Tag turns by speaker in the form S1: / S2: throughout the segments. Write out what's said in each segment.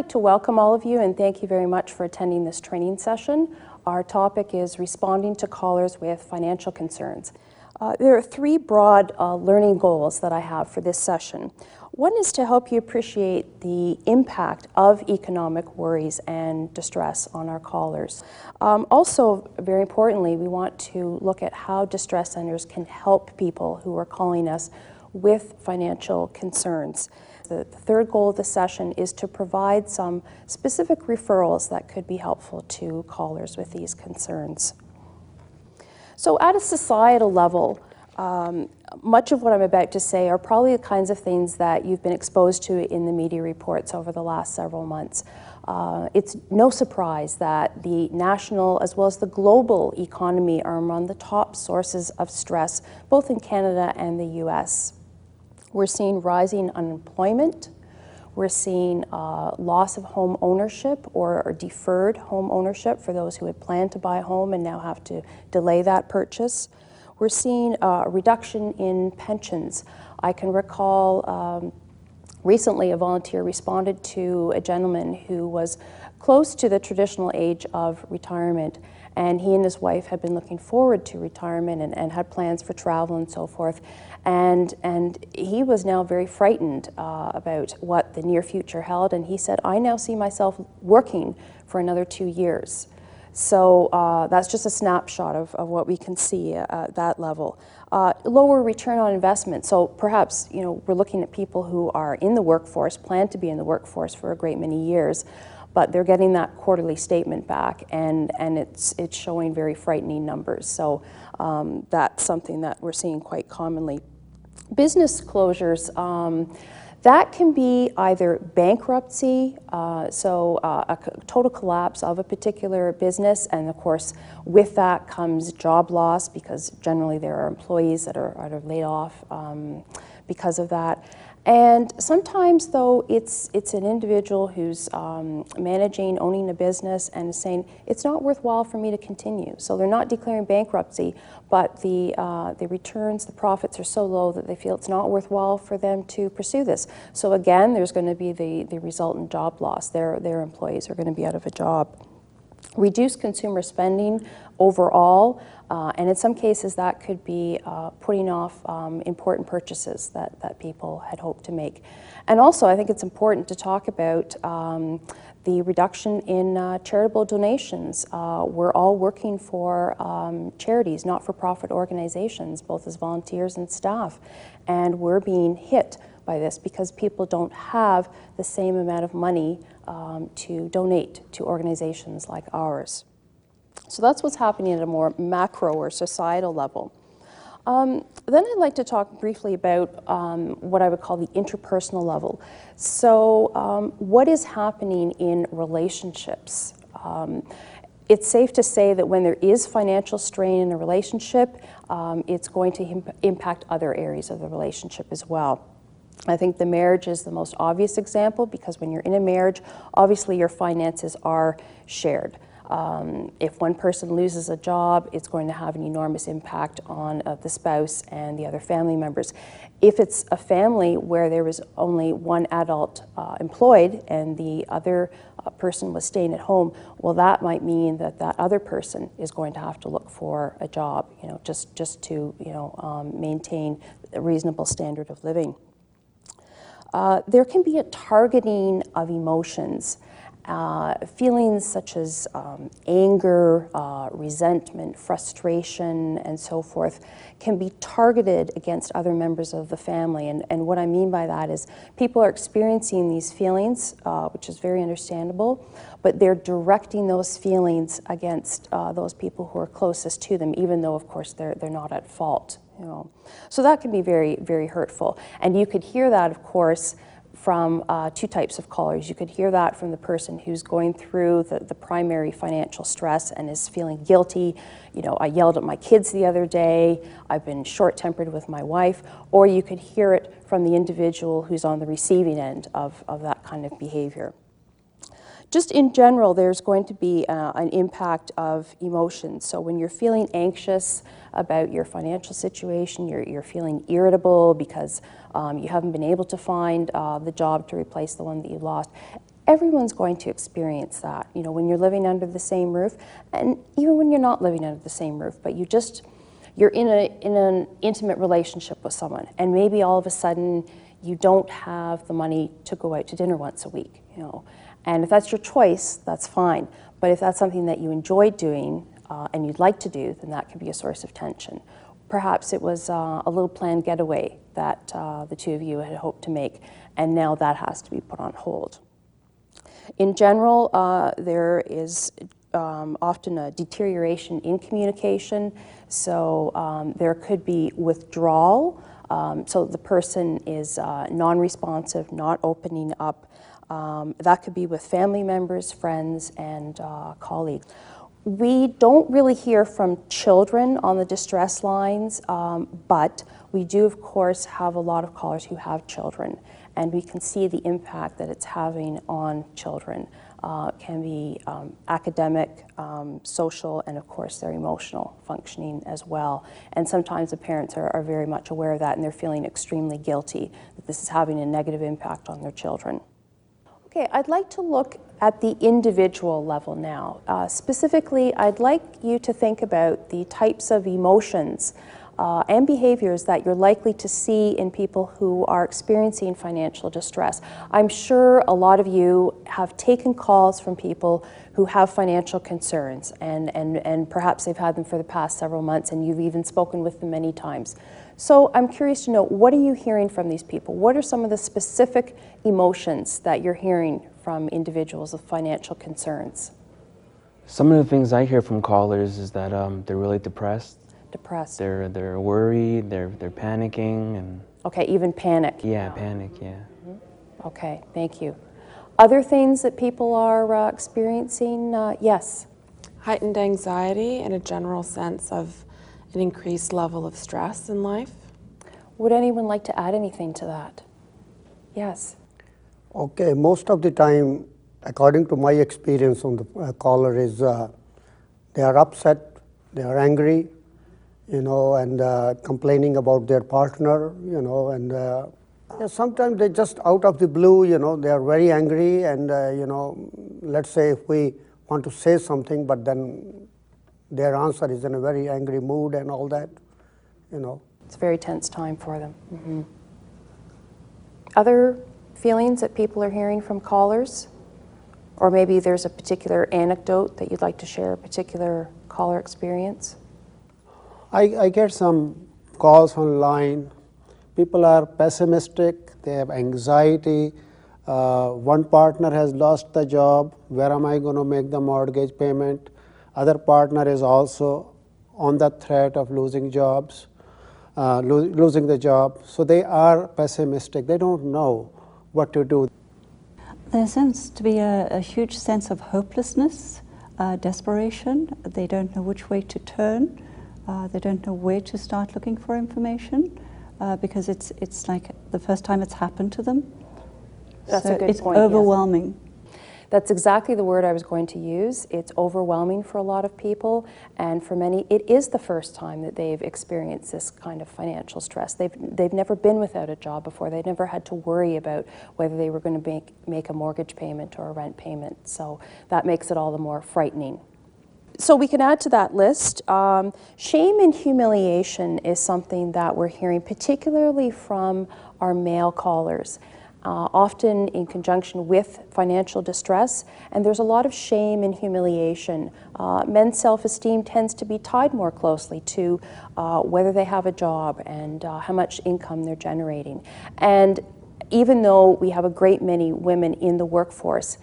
S1: Like to welcome all of you and thank you very much for attending this training session. Our topic is responding to callers with financial concerns. Uh, there are three broad uh, learning goals that I have for this session. One is to help you appreciate the impact of economic worries and distress on our callers. Um, also, very importantly, we want to look at how distress centers can help people who are calling us with financial concerns. The third goal of the session is to provide some specific referrals that could be helpful to callers with these concerns. So, at a societal level, um, much of what I'm about to say are probably the kinds of things that you've been exposed to in the media reports over the last several months. Uh, it's no surprise that the national as well as the global economy are among the top sources of stress, both in Canada and the US. We're seeing rising unemployment. We're seeing uh, loss of home ownership or, or, deferred home ownership for those who had planned to buy a home and now have to delay that purchase. We're seeing uh, a reduction in pensions. I can recall um, recently a volunteer responded to a gentleman who was close to the traditional age of retirement and he and his wife had been looking forward to retirement and, and had plans for travel and so forth. And, and he was now very frightened uh, about what the near future held. And he said, I now see myself working for another two years. So uh, that's just a snapshot of, of what we can see at that level. Uh, lower return on investment. So perhaps you know we're looking at people who are in the workforce, plan to be in the workforce for a great many years, but they're getting that quarterly statement back, and, and it's, it's showing very frightening numbers. So um, that's something that we're seeing quite commonly. Business closures. Um, that can be either bankruptcy, uh, so uh, a total collapse of a particular business, and of course, with that comes job loss because generally there are employees that are, are laid off um, because of that. And sometimes, though, it's, it's an individual who's um, managing, owning a business, and saying, it's not worthwhile for me to continue. So they're not declaring bankruptcy, but the, uh, the returns, the profits are so low that they feel it's not worthwhile for them to pursue this. So again, there's going to be the, the resultant job loss. Their, their employees are going to be out of a job. Reduce consumer spending overall. Uh, and in some cases, that could be uh, putting off um, important purchases that, that people had hoped to make. And also, I think it's important to talk about um, the reduction in uh, charitable donations. Uh, we're all working for um, charities, not for profit organizations, both as volunteers and staff. And we're being hit by this because people don't have the same amount of money um, to donate to organizations like ours. So that's what's happening at a more macro or societal level. Um, then I'd like to talk briefly about um, what I would call the interpersonal level. So, um, what is happening in relationships? Um, it's safe to say that when there is financial strain in a relationship, um, it's going to imp- impact other areas of the relationship as well. I think the marriage is the most obvious example because when you're in a marriage, obviously your finances are shared. Um, if one person loses a job, it's going to have an enormous impact on uh, the spouse and the other family members. If it's a family where there was only one adult uh, employed and the other uh, person was staying at home, well, that might mean that that other person is going to have to look for a job, you know, just just to you know um, maintain a reasonable standard of living. Uh, there can be a targeting of emotions. Uh, feelings such as um, anger, uh, resentment, frustration, and so forth can be targeted against other members of the family. And, and what I mean by that is people are experiencing these feelings, uh, which is very understandable, but they're directing those feelings against uh, those people who are closest to them, even though, of course, they're, they're not at fault You know, so that can be very, very hurtful. And you could hear that, of course, from uh, two types of callers. You could hear that from the person who's going through the, the primary financial stress and is feeling guilty. You know, I yelled at my kids the other day, I've been short tempered with my wife. Or you could hear it from the individual who's on the receiving end of, of that kind of behavior just in general, there's going to be uh, an impact of emotions. So when you're feeling anxious about your financial situation, you're, you're feeling irritable because um, you haven't been able to find uh, the job to replace the one that you lost. Everyone's going to experience that, you know, when you're living under the same roof, and even when you're not living under the same roof, but you just you're in a in an intimate relationship with someone, and maybe all of a sudden you don't have the money to go out to dinner once a week, you know and if that's your choice, that's fine. But if that's something that you enjoy doing uh, and you'd like to do, then that can be a source of tension. Perhaps it was uh, a little planned getaway that uh, the two of you had hoped to make, and now that has to be put on hold. In general, uh, there is um, often a deterioration in communication, so um, there could be withdrawal. Um, so the person is uh, non responsive, not opening up, um, that could be with family members, friends, and uh, colleagues. We don't really hear from children on the distress lines, um, but we do, of course, have a lot of callers who have children, and we can see the impact that it's having on children. Uh, can be um, academic, um, social, and of course their emotional functioning as well. And sometimes the parents are, are very much aware of that and they're feeling extremely guilty that this is having a negative impact on their children. Okay, I'd like to look at the individual level now. Uh, specifically, I'd like you to think about the types of emotions uh, and behaviors that you're likely to see in people who are experiencing financial distress. I'm sure a lot of you have taken calls from people who have financial concerns, and, and, and perhaps they've had them for the past several months, and you've even spoken with them many times. So I'm curious to know what are you hearing from these people? What are some of the specific emotions that you're hearing from individuals with financial concerns?
S2: Some of the things I hear from callers is that um, they're really depressed.
S1: Depressed.
S2: They're they're worried. They're they're panicking and.
S1: Okay, even panic.
S2: Yeah, panic. Yeah.
S1: Mm-hmm. Okay, thank you. Other things that people are uh, experiencing? Uh, yes.
S3: Heightened anxiety and a general sense of an increased level of stress in life.
S1: Would anyone like to add anything to that? Yes.
S4: Okay, most of the time, according to my experience on the uh, caller, is uh, they are upset, they are angry, you know, and uh, complaining about their partner, you know, and uh, sometimes they just out of the blue, you know, they are very angry, and uh, you know, let's say if we want to say something, but then their answer is in a very angry mood and all that, you know.
S1: It's a very tense time for them. Mm-hmm. Other feelings that people are hearing from callers? Or maybe there's a particular anecdote that you'd like to share, a particular caller experience?
S5: I, I get some calls online. People are pessimistic, they have anxiety. Uh, one partner has lost the job. Where am I going to make the mortgage payment? Other partner is also on the threat of losing jobs, uh, lo- losing the job. So they are pessimistic. They don't know what to do.
S6: There seems to be a, a huge sense of hopelessness, uh, desperation. They don't know which way to turn. Uh, they don't know where to start looking for information uh, because it's, it's like the first time it's happened to them.
S1: That's
S6: so
S1: a good
S6: it's
S1: point.
S6: overwhelming.
S1: Yes. That's exactly the word I was going to use. It's overwhelming for a lot of people, and for many, it is the first time that they've experienced this kind of financial stress. They've, they've never been without a job before. They've never had to worry about whether they were going to make, make a mortgage payment or a rent payment. So that makes it all the more frightening. So we can add to that list. Um, shame and humiliation is something that we're hearing, particularly from our male callers uh, often in conjunction with financial distress, and there's a lot of shame and humiliation. Uh, men's self esteem tends to be tied more closely to uh, whether they have a job and uh, how much income they're generating. And even though we have a great many women in the workforce,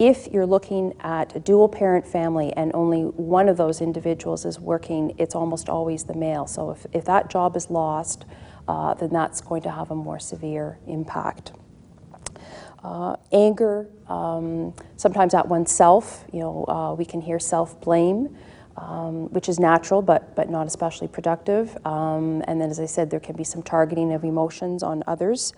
S1: if you're looking at a dual parent family and only one of those individuals is working, it's almost always the male. So if, if that job is lost, uh, then that's going to have a more severe impact. Uh, anger, um, sometimes at oneself, you know, uh, we can hear self blame. Um, which is natural but, but not especially productive. Um, and then, as I said, there can be some targeting of emotions on others.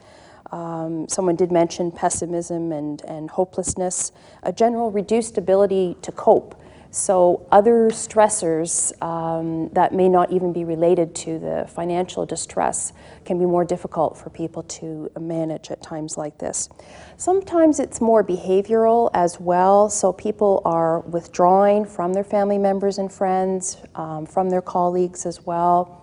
S1: Um, someone did mention pessimism and, and hopelessness, a general reduced ability to cope. So, other stressors um, that may not even be related to the financial distress can be more difficult for people to manage at times like this. Sometimes it's more behavioral as well. So, people are withdrawing from their family members and friends, um, from their colleagues as well.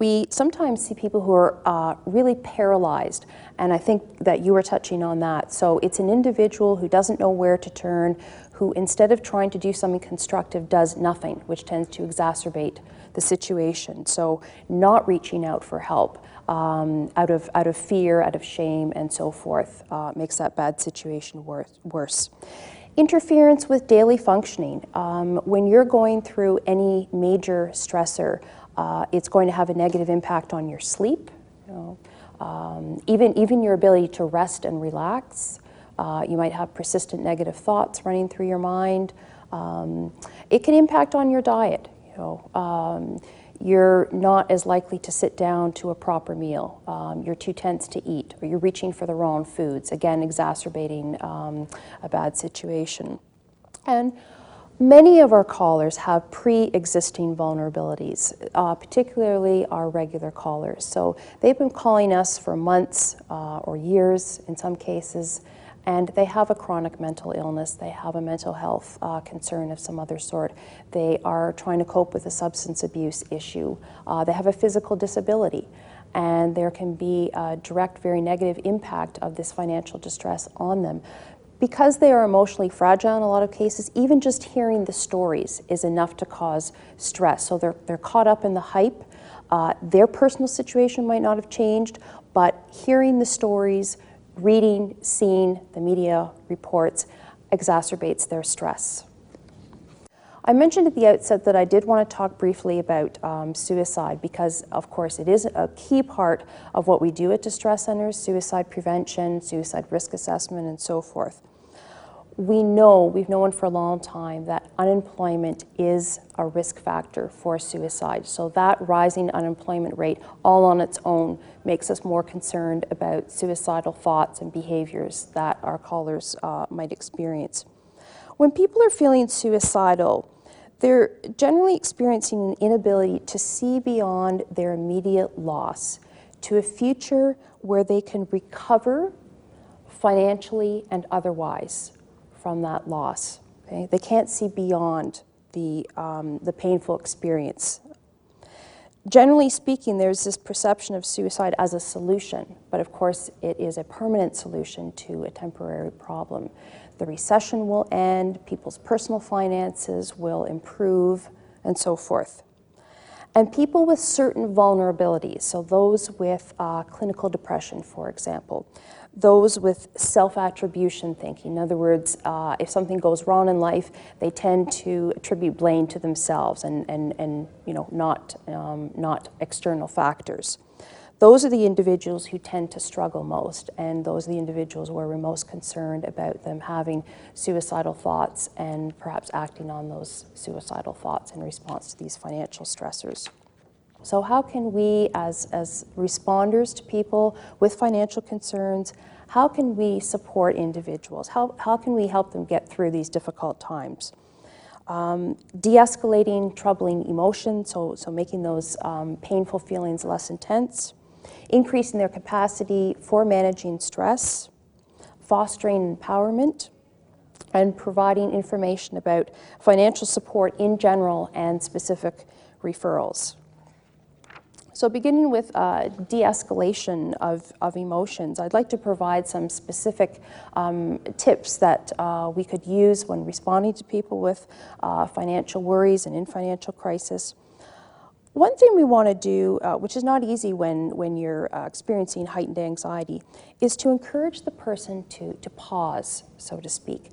S1: We sometimes see people who are uh, really paralyzed, and I think that you were touching on that. So it's an individual who doesn't know where to turn, who instead of trying to do something constructive does nothing, which tends to exacerbate the situation. So not reaching out for help um, out of out of fear, out of shame, and so forth uh, makes that bad situation worse. worse. Interference with daily functioning. Um, when you're going through any major stressor, uh, it's going to have a negative impact on your sleep, you know, um, even, even your ability to rest and relax. Uh, you might have persistent negative thoughts running through your mind. Um, it can impact on your diet. You know, um, you're not as likely to sit down to a proper meal. Um, you're too tense to eat, or you're reaching for the wrong foods, again, exacerbating um, a bad situation. And Many of our callers have pre existing vulnerabilities, uh, particularly our regular callers. So they've been calling us for months uh, or years in some cases, and they have a chronic mental illness, they have a mental health uh, concern of some other sort, they are trying to cope with a substance abuse issue, uh, they have a physical disability. And there can be a direct, very negative impact of this financial distress on them because they are emotionally fragile in a lot of cases, even just hearing the stories is enough to cause stress. So they're, they're caught up in the hype. Uh, their personal situation might not have changed, but hearing the stories, reading, seeing the media reports exacerbates their stress. I mentioned at the outset that I did want to talk briefly about um, suicide because, of course, it is a key part of what we do at distress centers suicide prevention, suicide risk assessment, and so forth we know, we've known for a long time, that unemployment is a risk factor for suicide. So that rising unemployment rate, all on its own, makes us more concerned about suicidal thoughts and behaviors that our callers uh, might experience. When people are feeling suicidal, they're generally experiencing an inability to see beyond their immediate loss to a future where they can recover financially and otherwise from that loss. Okay? They can't see beyond the, um, the painful experience. Generally speaking, there's this perception of suicide as a solution, but of course, it is a permanent solution to a temporary problem. The recession will end, people's personal finances will improve, and so forth. And people with certain vulnerabilities, so those with uh, clinical depression, for example, those with self attribution thinking. In other words, uh, if something goes wrong in life, they tend to attribute blame to themselves and, and, and you know, not, um, not external factors. Those are the individuals who tend to struggle most, and those are the individuals where we're most concerned about them having suicidal thoughts and perhaps acting on those suicidal thoughts in response to these financial stressors. So, how can we, as, as responders to people with financial concerns, how can we support individuals? How, how can we help them get through these difficult times? Um, de escalating troubling emotions, so, so making those um, painful feelings less intense, increasing their capacity for managing stress, fostering empowerment, and providing information about financial support in general and specific referrals. So, beginning with uh, de escalation of, of emotions, I'd like to provide some specific um, tips that uh, we could use when responding to people with uh, financial worries and in financial crisis. One thing we want to do, uh, which is not easy when, when you're uh, experiencing heightened anxiety, is to encourage the person to, to pause, so to speak.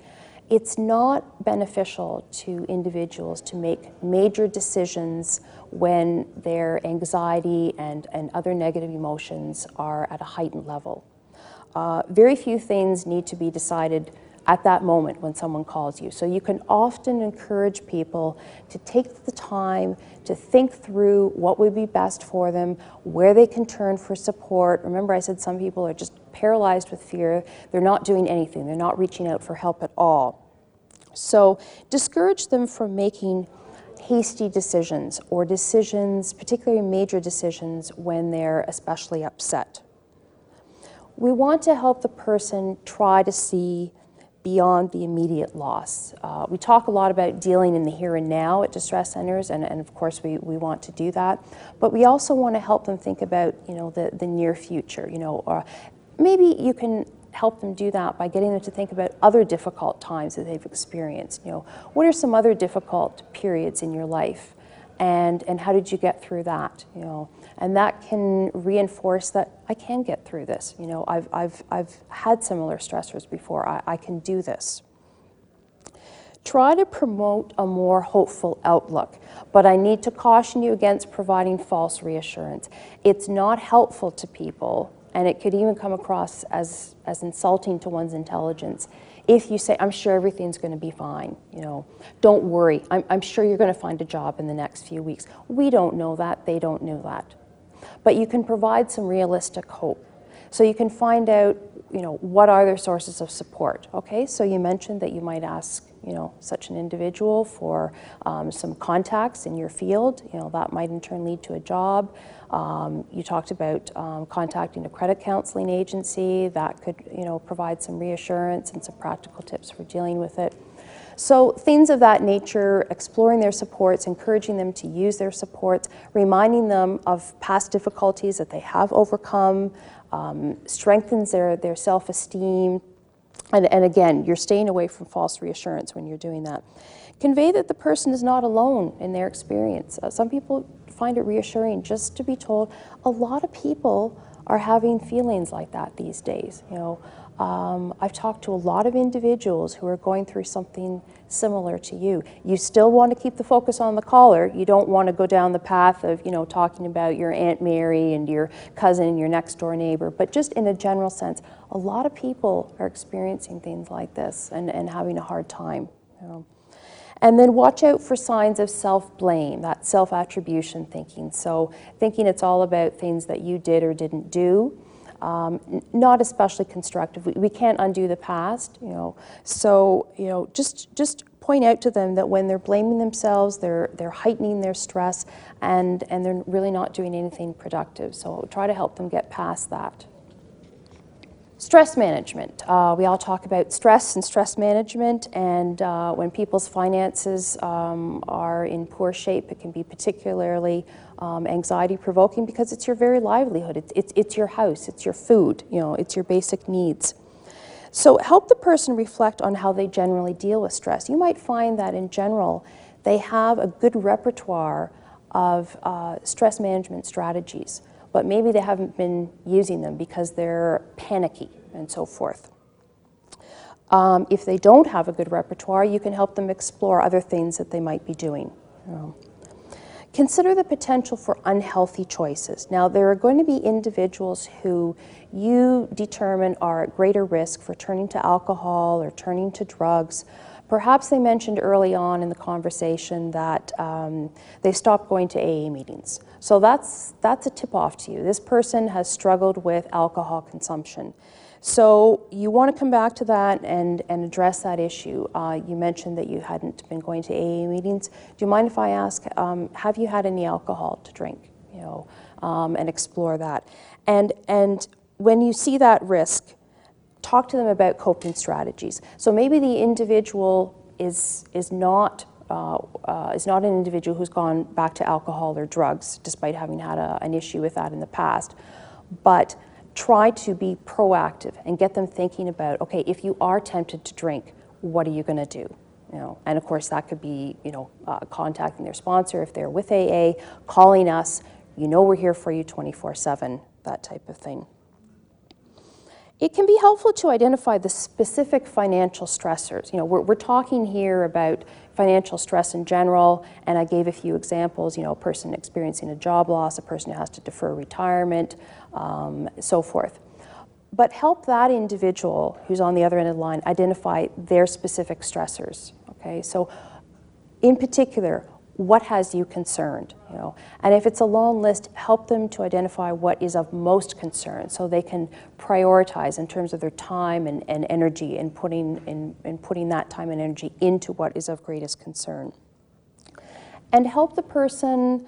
S1: It's not beneficial to individuals to make major decisions when their anxiety and, and other negative emotions are at a heightened level. Uh, very few things need to be decided at that moment when someone calls you. So you can often encourage people to take the time to think through what would be best for them, where they can turn for support. Remember, I said some people are just paralyzed with fear. They're not doing anything, they're not reaching out for help at all. So discourage them from making hasty decisions or decisions, particularly major decisions, when they're especially upset. We want to help the person try to see beyond the immediate loss. Uh, we talk a lot about dealing in the here and now at distress centers, and, and of course we, we want to do that. But we also want to help them think about, you know, the, the near future, you know, or maybe you can help them do that by getting them to think about other difficult times that they've experienced. You know, what are some other difficult periods in your life? And, and how did you get through that? You know, and that can reinforce that I can get through this. You know, I've, I've, I've had similar stressors before. I, I can do this. Try to promote a more hopeful outlook, but I need to caution you against providing false reassurance. It's not helpful to people, and it could even come across as, as insulting to one's intelligence if you say, I'm sure everything's going to be fine, you know, don't worry, I'm, I'm sure you're going to find a job in the next few weeks. We don't know that, they don't know that but you can provide some realistic hope. So you can find out, you know, what are their sources of support. Okay, so you mentioned that you might ask, you know, such an individual for um, some contacts in your field. You know, that might in turn lead to a job. Um, you talked about um, contacting a credit counseling agency that could, you know, provide some reassurance and some practical tips for dealing with it. So things of that nature, exploring their supports, encouraging them to use their supports, reminding them of past difficulties that they have overcome, um, strengthens their, their self-esteem. And, and again, you're staying away from false reassurance when you're doing that. Convey that the person is not alone in their experience. Uh, some people find it reassuring just to be told a lot of people are having feelings like that these days. You know, um, I've talked to a lot of individuals who are going through something similar to you. You still want to keep the focus on the caller. You don't want to go down the path of, you know, talking about your Aunt Mary and your cousin and your next door neighbor. But just in a general sense, a lot of people are experiencing things like this and, and having a hard time. You know. And then watch out for signs of self blame, that self attribution thinking. So, thinking it's all about things that you did or didn't do um, not especially constructive. We, we can't undo the past, you know. So, you know, just just point out to them that when they're blaming themselves, they're they're heightening their stress, and and they're really not doing anything productive. So try to help them get past that. Stress management. Uh, we all talk about stress and stress management, and uh, when people's finances um, are in poor shape, it can be particularly um, anxiety provoking because it's your very livelihood. It's, it's, it's your house, it's your food, you know, it's your basic needs. So help the person reflect on how they generally deal with stress. You might find that in general, they have a good repertoire of uh, stress management strategies, but maybe they haven't been using them because they're panicky and so forth. Um, if they don't have a good repertoire, you can help them explore other things that they might be doing. You know. Consider the potential for unhealthy choices. Now, there are going to be individuals who you determine are at greater risk for turning to alcohol or turning to drugs. Perhaps they mentioned early on in the conversation that um, they stopped going to AA meetings. So that's, that's a tip off to you. This person has struggled with alcohol consumption. So you want to come back to that and, and address that issue. Uh, you mentioned that you hadn't been going to AA meetings. Do you mind if I ask, um, have you had any alcohol to drink? You know, um, and explore that. And, and when you see that risk, talk to them about coping strategies. So maybe the individual is, is not uh, uh, is not an individual who's gone back to alcohol or drugs, despite having had a, an issue with that in the past. But try to be proactive and get them thinking about okay, if you are tempted to drink, what are you going to do? You know, and of course, that could be you know uh, contacting their sponsor if they're with AA, calling us. You know, we're here for you 24/7. That type of thing. It can be helpful to identify the specific financial stressors. You know, we're, we're talking here about financial stress in general, and I gave a few examples. You know, a person experiencing a job loss, a person who has to defer retirement, um, so forth. But help that individual who's on the other end of the line identify their specific stressors. Okay, so in particular, what has you concerned you know and if it's a long list help them to identify what is of most concern so they can prioritize in terms of their time and, and energy and putting in, in putting that time and energy into what is of greatest concern and help the person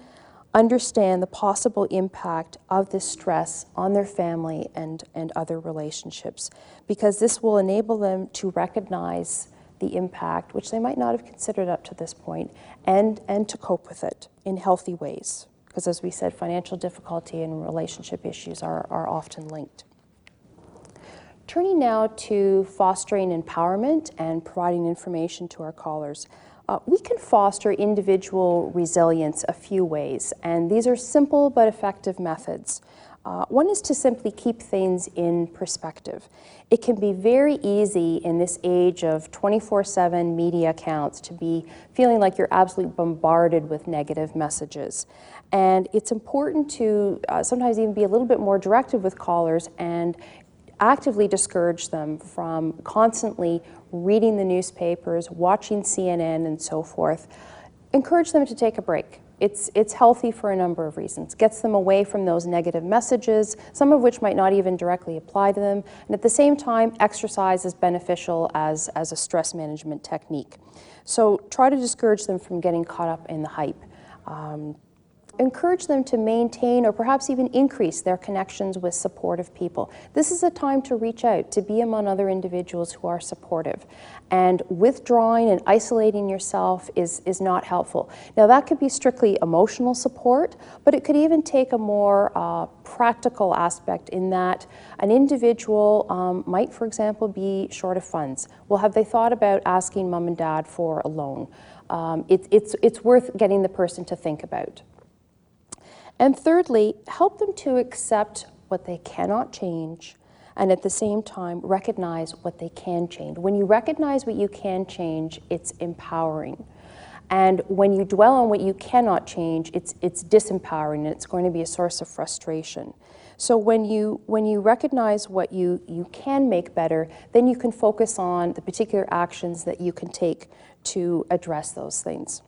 S1: understand the possible impact of this stress on their family and, and other relationships because this will enable them to recognize the impact, which they might not have considered up to this point, and, and to cope with it in healthy ways. Because as we said, financial difficulty and relationship issues are, are often linked. Turning now to fostering empowerment and providing information to our callers. Uh, we can foster individual resilience a few ways, and these are simple but effective methods. Uh, one is to simply keep things in perspective. It can be very easy in this age of 24 7 media accounts to be feeling like you're absolutely bombarded with negative messages. And it's important to uh, sometimes even be a little bit more directive with callers and actively discourage them from constantly reading the newspapers, watching CNN, and so forth. Encourage them to take a break it's, it's healthy for a number of reasons. Gets them away from those negative messages, some of which might not even directly apply to them. And at the same time, exercise is beneficial as, as a stress management technique. So try to discourage them from getting caught up in the hype. Um, encourage them to maintain or perhaps even increase their connections with supportive people. This is a time to reach out, to be among other individuals who are supportive. And withdrawing and isolating yourself is, is not helpful. Now, that could be strictly emotional support, but it could even take a more uh, practical aspect in that an individual um, might, for example, be short of funds. Well, have they thought about asking mom and dad for a loan? Um, it, it's, it's worth getting the person to think about. And thirdly, help them to accept what they cannot change and at the same time recognize what they can change. When you recognize what you can change, it's empowering. And when you dwell on what you cannot change, it's, it's disempowering and it's going to be a source of frustration. So when you, when you recognize what you, you can make better, then you can focus on the particular actions that you can take to address those things.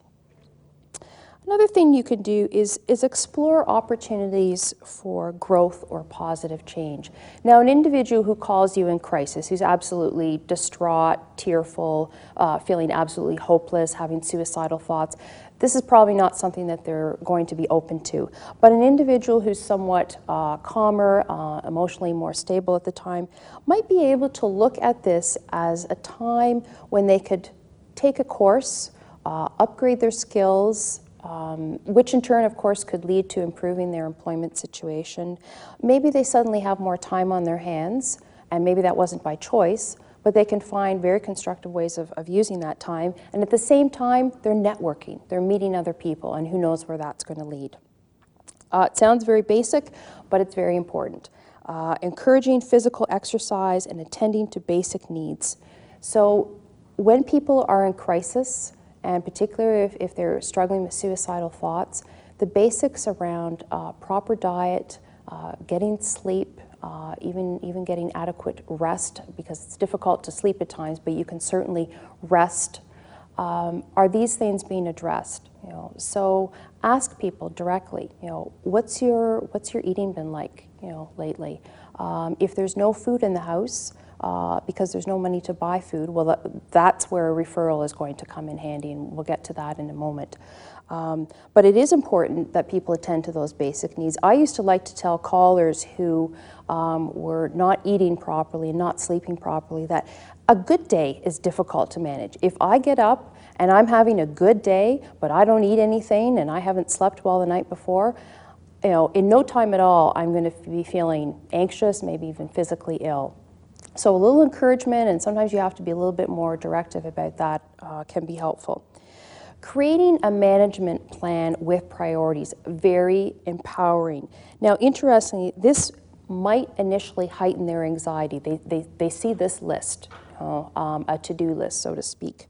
S1: Another thing you can do is, is explore opportunities for growth or positive change. Now, an individual who calls you in crisis, who's absolutely distraught, tearful, uh, feeling absolutely hopeless, having suicidal thoughts, this is probably not something that they're going to be open to. But an individual who's somewhat uh, calmer, uh, emotionally more stable at the time, might be able to look at this as a time when they could take a course, uh, upgrade their skills, um, which in turn, of course, could lead to improving their employment situation. Maybe they suddenly have more time on their hands, and maybe that wasn't by choice, but they can find very constructive ways of, of using that time. And at the same time, they're networking, they're meeting other people, and who knows where that's going to lead. Uh, it sounds very basic, but it's very important. Uh, encouraging physical exercise and attending to basic needs. So, when people are in crisis, and particularly if, if they're struggling with suicidal thoughts, the basics around uh, proper diet, uh, getting sleep, uh, even even getting adequate rest because it's difficult to sleep at times, but you can certainly rest. Um, are these things being addressed? You know, so ask people directly. You know, what's your what's your eating been like? You know, lately. Um, if there's no food in the house, uh, because there's no money to buy food, well, that, that's where a referral is going to come in handy, and we'll get to that in a moment. Um, but it is important that people attend to those basic needs. I used to like to tell callers who um, were not eating properly and not sleeping properly that a good day is difficult to manage. If I get up and I'm having a good day, but I don't eat anything and I haven't slept well the night before, you know, in no time at all, I'm going to be feeling anxious, maybe even physically ill. So a little encouragement, and sometimes you have to be a little bit more directive about that, uh, can be helpful. Creating a management plan with priorities, very empowering. Now, interestingly, this might initially heighten their anxiety. They, they, they see this list, um, a to do list, so to speak.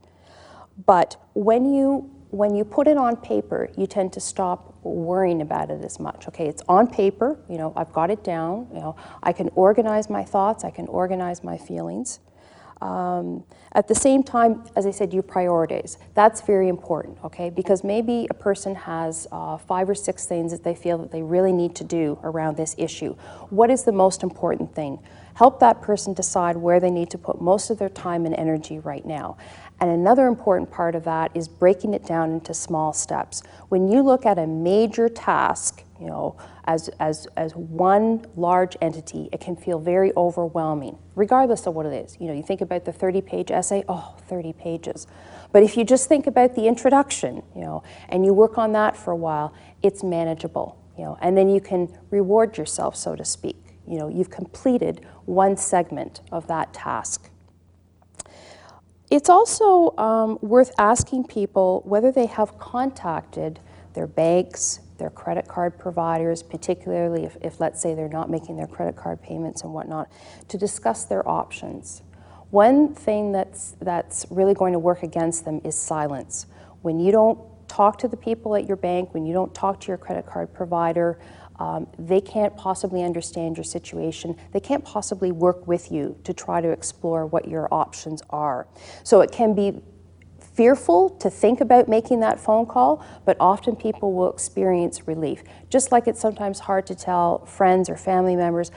S1: But when you when you put it on paper, you tend to stop worrying about it as much. Okay, it's on paper, you know, I've got it down, you know, I can organize my thoughts, I can organize my feelings. Um, at the same time, as I said, you prioritize. That's very important, okay? Because maybe a person has uh, five or six things that they feel that they really need to do around this issue. What is the most important thing? Help that person decide where they need to put most of their time and energy right now. And another important part of that is breaking it down into small steps. When you look at a major task, you know, as, as, as one large entity, it can feel very overwhelming, regardless of what it is. You know, you think about the 30 page essay, oh, 30 pages. But if you just think about the introduction, you know, and you work on that for a while, it's manageable, you know, and then you can reward yourself, so to speak. You know, you've completed one segment of that task. It's also um, worth asking people whether they have contacted their banks, their credit card providers, particularly if, if, let's say, they're not making their credit card payments and whatnot, to discuss their options. One thing that's, that's really going to work against them is silence. When you don't talk to the people at your bank, when you don't talk to your credit card provider, um, they can't possibly understand your situation. They can't possibly work with you to try to explore what your options are. So it can be fearful to think about making that phone call, but often people will experience relief. Just like it's sometimes hard to tell friends or family members,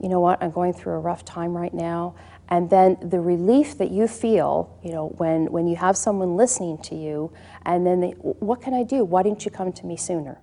S1: you know what, I'm going through a rough time right now. And then the relief that you feel, you know, when, when you have someone listening to you, and then they, what can I do? Why didn't you come to me sooner?